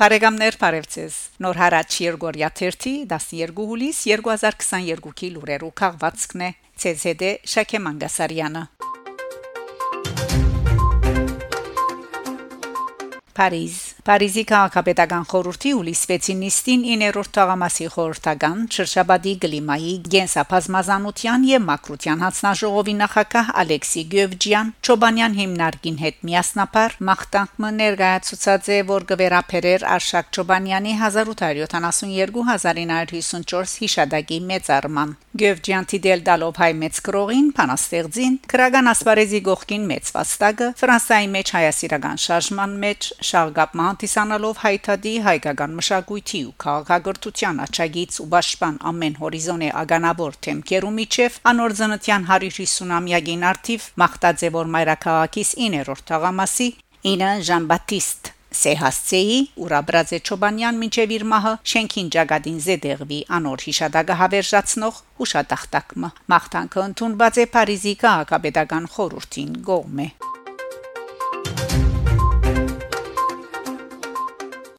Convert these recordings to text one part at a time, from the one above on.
Բարեկամներ Փարեվցես Նոր հարաճ Երգորիա 30 12 հուլիս 2022-ի լուրերով քաղվածքն է. ՑՍԴ Շակե Մանգասարյանը Փարիզ Փարիզի քաղաքապետական խորհրդի հուլիս 6-ին նիստին 9-րդ թաղամասի խորհրդական Շրշաբադի գլիմայի գենսապազմազանության եւ մակրության հանձնաժողովի նախակահ Ալեքսի Գևջյան Չոբանյան հիմնարկին հետ միասնապար մախտանքը ներկայացուցած է որ գվերապերեր Արշակ Չոբանյանի 1872-1954 հիշադակի մեծարման Գևջյան դիդել դալով հայ մեծ գրողին փանաստեղծին քրագան ասպարեզի գողքին մեծ վաստակը Ֆրանսիայի մեջ հայասիրական շարժման մեջ շարգապման հանդիսանալով հայտարարի հայկական մշակույթի ու քաղաքագործության աչագից ու պաշտպան ամեն հորիզոնի ագանավոր թեմքերու միջև անոր ծննդյան 150-ամյակին արդիվ մախտաձե որ մայրաքաղաքից 9-րդ թաղամասի ինը Ժան-Բատիստ Սեհասցեի Ուրաբրաձե Չոբանյան մինչև իր մահը շենքին ճագադին զեդեղվի անոր հիշադակը հավերժացնող հուշատախտակը մախտանքը ընդունված է Փարիզի քաղաքապետական խորհրդին գողմե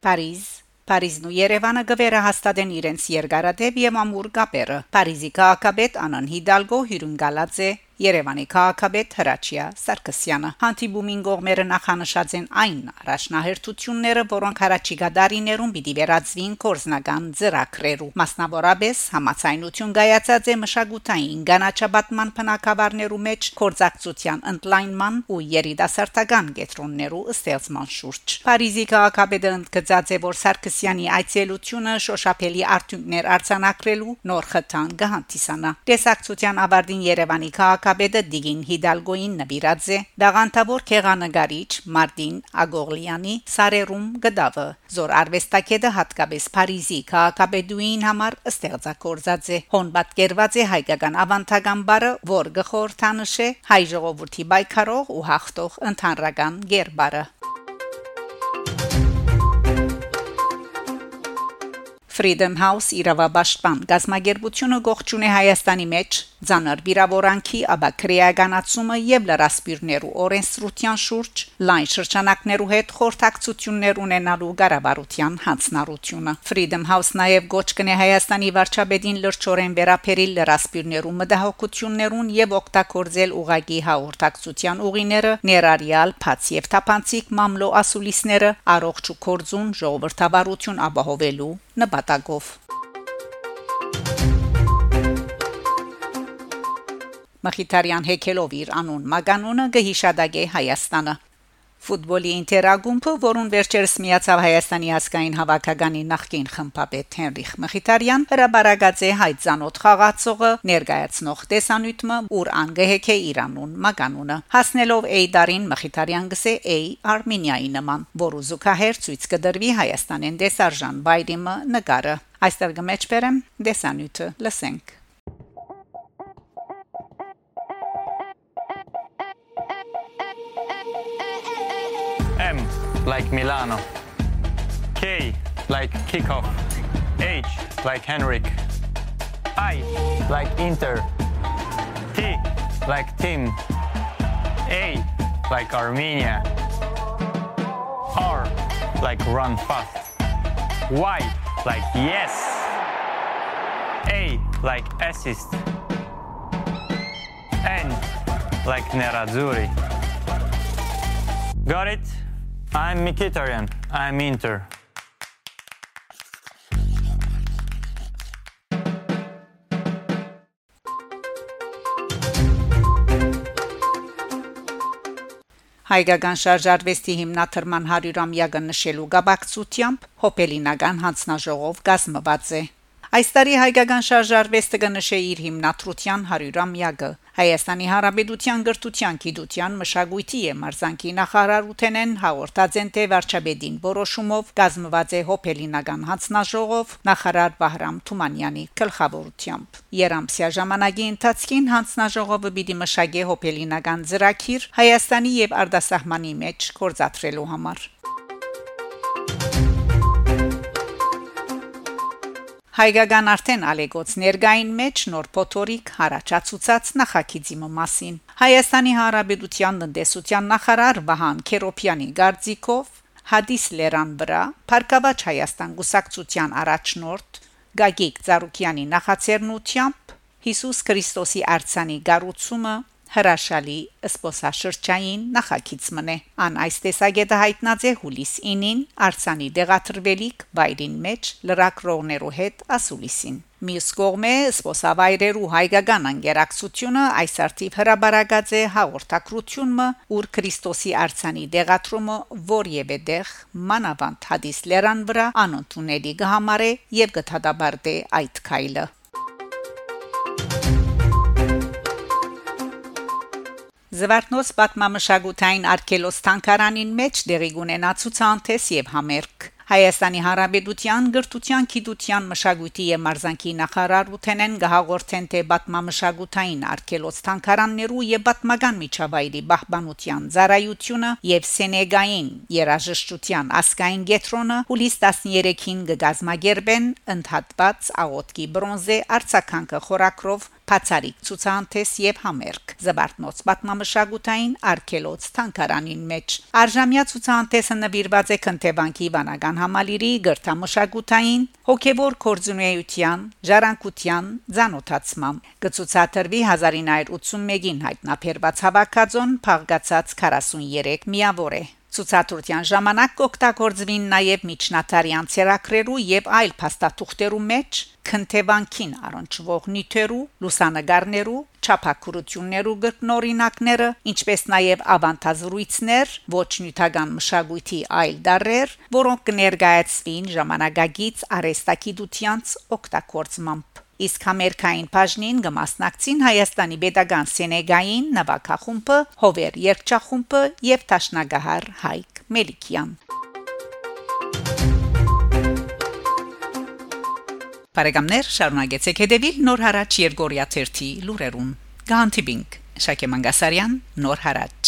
Փարիզ Փարիզն ու Երևանը գվերահաստատեն իրենց երկարատև եւ ամուր կապերը։ Փարիզի քաղաքապետ Անան Հիդալգո հյուրընկալած է Երևանի քաղաքապետ Հրաչյա Սարգսյանը հանդիպումին գողմերը նախանշած են այն առաջնահերթությունները, որոնք հարաճիգա դարիներում պիտի վերածվին կորզնական ծրագրերու մասնավորապես համացայնություն գայացած է մշակութային գանաչաբատման փնակավարներու մեջ կորզակցության ընդլայնման ու երիտասարդական կետրոններու ստեղծման շուրջ Փարիզի քաղաքապետը ընդգծած է որ Սարգսյանի այցելությունը շոշափելի արդյունքներ արձանագրելու նոր խթան կհանդիսանա տեսակցության ավարտին Երևանի քաղաք քաղաքապետը Դիգին Հիդալգոին նվիրած է դաղանտավոր քեղանկարիչ Մարտին Ագողլյանի Սարերում գդավը զոր արվեստագետը հատկապես Փարիզի քաղաքապետուին համար ստեղծագործած է հոն պատկերված է հայկական ավանդական բարը որ գխորթանշե հայ ժողովրդի բայկարող ու հաղթող ընդհանրական գերբարը Freedom House իրավաբաշխման գազագերբությունը գողջունե Հայաստանի մեջ ցաներ վիրավորանքի աբակրեականացումը եւ լրասպիրներու օրենսդրության շուրջ լայն շրջանակներու հետ խորհրդակցություններ ունենալու ղարաբարության հանձնառությունը Freedom House նաեւ գոչ կնե Հայաստանի վարչապետին լրջորեն վերապերիլ լրասպիրներու մտահոգություններուն եւ օգտագործել ուղագի հաղորդակցության ուղիները ներառյալ փաց եւ թափանցիկ մամլո ասուլիսները առողջ ու կորձուն ժողովրդավարություն ապահովելու նպատակով Մխիթարյան հեքելով իր անուն Մագանունը գհիշադագե Հայաստանը Ֆուտբոլի ինտերագումբը, որուն վերջերս միացավ Հայաստանի ազգային հավաքականի նախկին խմբապետ Հենրիխ Մխիթարյան, հրաբարագած է հայցանոթ խաղացողը ներկայացնող տեսանյութը, ուր անգեհեքե Իրանուն մականունը։ Հասնելով Էյդարին Մխիթարյան գսե Էյ Արմենիայի նման, որը զուգահեռ ցույց կդրվի Հայաստանեն դեսարժան բայրիմը նկարը։ Այստեղ գմեջբերեմ դեսանյութը լսենք։ M like Milano. K like kickoff. H like Henrik. I like Inter. T like team. A like Armenia. R like run fast. Y like yes. A like assist. N like Nerazzurri. Got it? I'm Mkhitaryan. I'm Inter. Հայկական շարժարվեստի հիմնադրման 100-ամյակը նշելու գաբակցությամբ հոպելինական հանձնաժողով կազմված է։ Այս տարի հայկական շարժարվեստը կնշե իր հիմնադրության 100-ամյակը։ Հայաստանի Հանրապետության գրթության, գիտության, մշակույթի եւ մարզանկի նախարար Ութենեն հաղորդած են թե վարչապետին որոշումով կազմված է հոփելինական հանձնաժողով նախարար Վահրամ Թումանյանի գլխավորությամբ։ Երամսյա ժամանակի ընթացքին հանձնաժողովը պիտի մշակե հոփելինական ծրագիր Հայաստանի եւ արտասահմանի մեջ կորզաթրելու համար։ Հայկական արդեն ալեգոց ներգային մեջ նոր փոթորիկ հարաճացուցած նախագիծի մասին Հայաստանի Հանրապետության տնտեսության նախարար Վահան Քերոփյանի գարձիկով Հադիս լերան վրա Փարքավաճ Հայաստան գուսակցության առաջնորդ Գագիկ Ծառուկյանի նախաձեռնությամբ Հիսուս Քրիստոսի արցանի գառուցումը հրաշալի սփոսաշրջային նախագիծ մնե ան այս տեսակետը հայտնած է հուլիս 9-ին արցանի դեղատրվելիք բայրին մեջ լրակրողներու հետ ասուլիսին Մյուս կողմը սփոսավայրերու հայկական անգերակցությունը այս արդիվ հրաբարագած է հաղորդակցությունը ուր Քրիստոսի արցանի դեղատրումը որևէ դեղ մանավանդ հադիս լերան վրա անընդունելի կհամարե եւ կթադաբարտե այդ քայլը Զվարթնոց պատմամշակութային արկելոս թանկարանին մեջ դեղի գունենա ցուցանտես եւ համերգ Հայաստանի Հանրապետության գրթության, գիտության, մշակույթի եւ մարզանկի նախարար Ութենեն գահաղորդեն թե պատմամշակութային արկելոց թանկարաններու եւ պատմական միջավայրի բահբանության ծառայությունը եւ Սենեգային երաժշտության ասկային գետրոնը հուլիս 13-ին կգազմագերբեն ընդհատված աղոտքի բրոնզե արցականքը խորակրով բացարիք ցուցանտես եւ համերգ զբարտնոց պատմամշակութային արկելոց թանկարանին մեջ արժամյա ցուցանտեսը նվիրված է քնթեվանքի վանական համալիրի գրթամշակութային հոգեվոր կորձունեության ժառանգության ցանոթացման գծուցաթրվի 1981-ին հայտնաբերված հավաքածոն փաղկացած 43 միավոր է Ցուցադրության ժամանակ կօգտագործվին նաև միջնատարյան ցերակրերու եւ այլ փաստաթուղթերու մեջ քնթեվանքին առնչվող նյութերու, լուսանգարներու, չափակրություններու գտնօրինակները, ինչպես նաև ավանտազրույցներ, ոչ նյութական մշակույթի այլ դարեր, որոնք կներկայացվին ժամանակագից արեստակիդությանց օգտագործմամբ իսկ ամերիկային բաժնին կմասնակցին Հայաստանի Պետական Սենեգային նվակախումբը, Հովեր երգչախումբը եւ Տաշնագահար Հայկ Մելիքյան։ Բարեկամներ, շարունակեցեք հետևել Նոր հարաճ Երգորիա 1-ի լուրերուն։ Գանտիբինգ Շակե Մանգասարյան, Նոր հարաճ